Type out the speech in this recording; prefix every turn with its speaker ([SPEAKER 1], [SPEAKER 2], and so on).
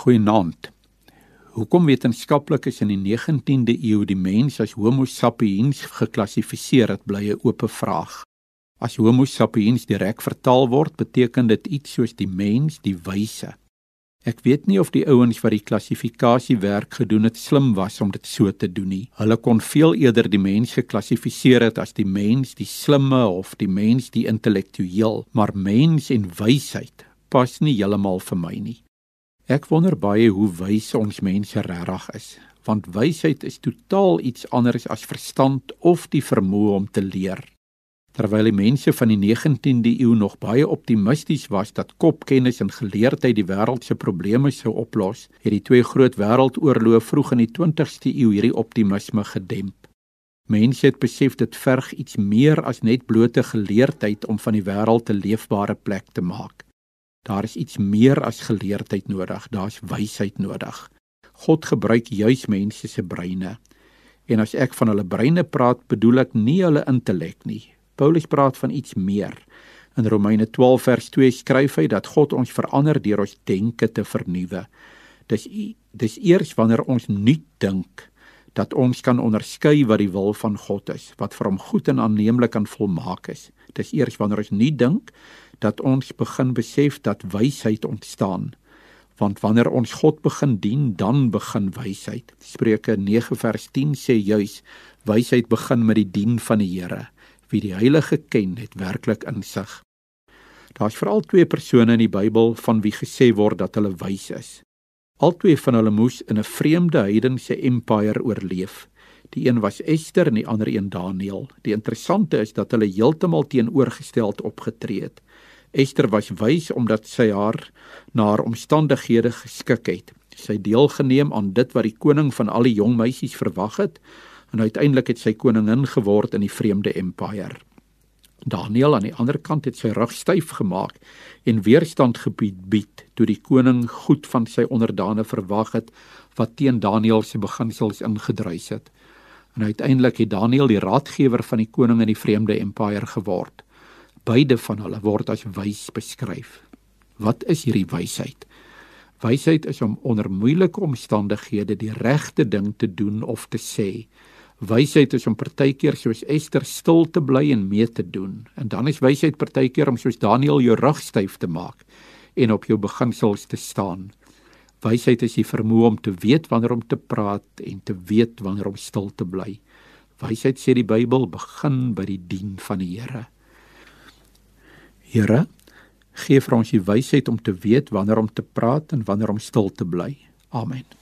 [SPEAKER 1] Goeienaand. Hoekom wetenskaplikes in die 19de eeu die mens as Homo sapiens geklassifiseer het, bly 'n oop vraag. As Homo sapiens direk vertaal word, beteken dit iets soos die mens, die wyse. Ek weet nie of die ouens wat die klassifikasie werk gedoen het slim was om dit so te doen nie. Hulle kon veel eerder die mens geklassifiseer het as die mens, die slimme of die mens, die intellektueel, maar mens en wysheid pas nie heeltemal vir my nie. Ek wonder baie hoe wys ons mense regtig is, want wysheid is totaal iets anders as verstand of die vermoë om te leer. Terwyl die mense van die 19de eeu nog baie optimisties was dat kopkennis en geleerdheid die wêreld se probleme sou oplos, het die twee groot wêreldoorloë vroeg in die 20ste eeu hierdie optimisme gedemp. Mense het besef dit verg iets meer as net blote geleerdheid om van die wêreld 'n leefbare plek te maak. Daar is iets meer as geleerdheid nodig, daar's wysheid nodig. God gebruik juis mense se breine. En as ek van hulle breine praat, bedoel ek nie hulle intellek nie. Paulus praat van iets meer. In Romeine 12 vers 2 skryf hy dat God ons verander deur ons denke te vernuwe. Dis dis eers wanneer ons nuut dink dat ons kan onderskei wat die wil van God is, wat vir hom goed en aanneemlik en volmaak is. Dis eers wanneer ons nuut dink dat ons begin besef dat wysheid ontstaan. Want wanneer ons God begin dien, dan begin wysheid. Spreuke 9 vers 10 sê juis wysheid begin met die dien van die Here. Wie die Heilige ken, het werklik insig. Daar's veral twee persone in die Bybel van wie gesê word dat hulle wys is. Albei van hulle moes in 'n vreemde heidense empire oorleef. Die een was Ester en die ander een Daniël. Die interessante is dat hulle heeltemal teenoorgesteld opgetree het. Ester was wys omdat sy haar na haar omstandighede geskik het. Sy deelgeneem aan dit wat die koning van al die jong meisies verwag het en uiteindelik het sy koningin geword in die vreemde empire. Daniel aan die ander kant het sy rug styf gemaak en weerstand gebied bied toe die koning goed van sy onderdane verwag het wat teen Daniel se beginsels ingedruis het. En uiteindelik het Daniel die raadgewer van die koning in die vreemde empire geword. Beide van hulle word as wys beskryf. Wat is hierdie wysheid? Wysheid is om onder moeilike omstandighede die regte ding te doen of te sê. Wysheid is om partykeer soos Ester stil te bly en mee te doen. En dan is wysheid partykeer om soos Daniël jou rug styf te maak en op jou beginsels te staan. Wysheid is die vermoë om te weet wanneer om te praat en te weet wanneer om stil te bly. Wysheid sê die Bybel begin by die dien van die Here. Here, gee vir ons die wysheid om te weet wanneer om te praat en wanneer om stil te bly. Amen.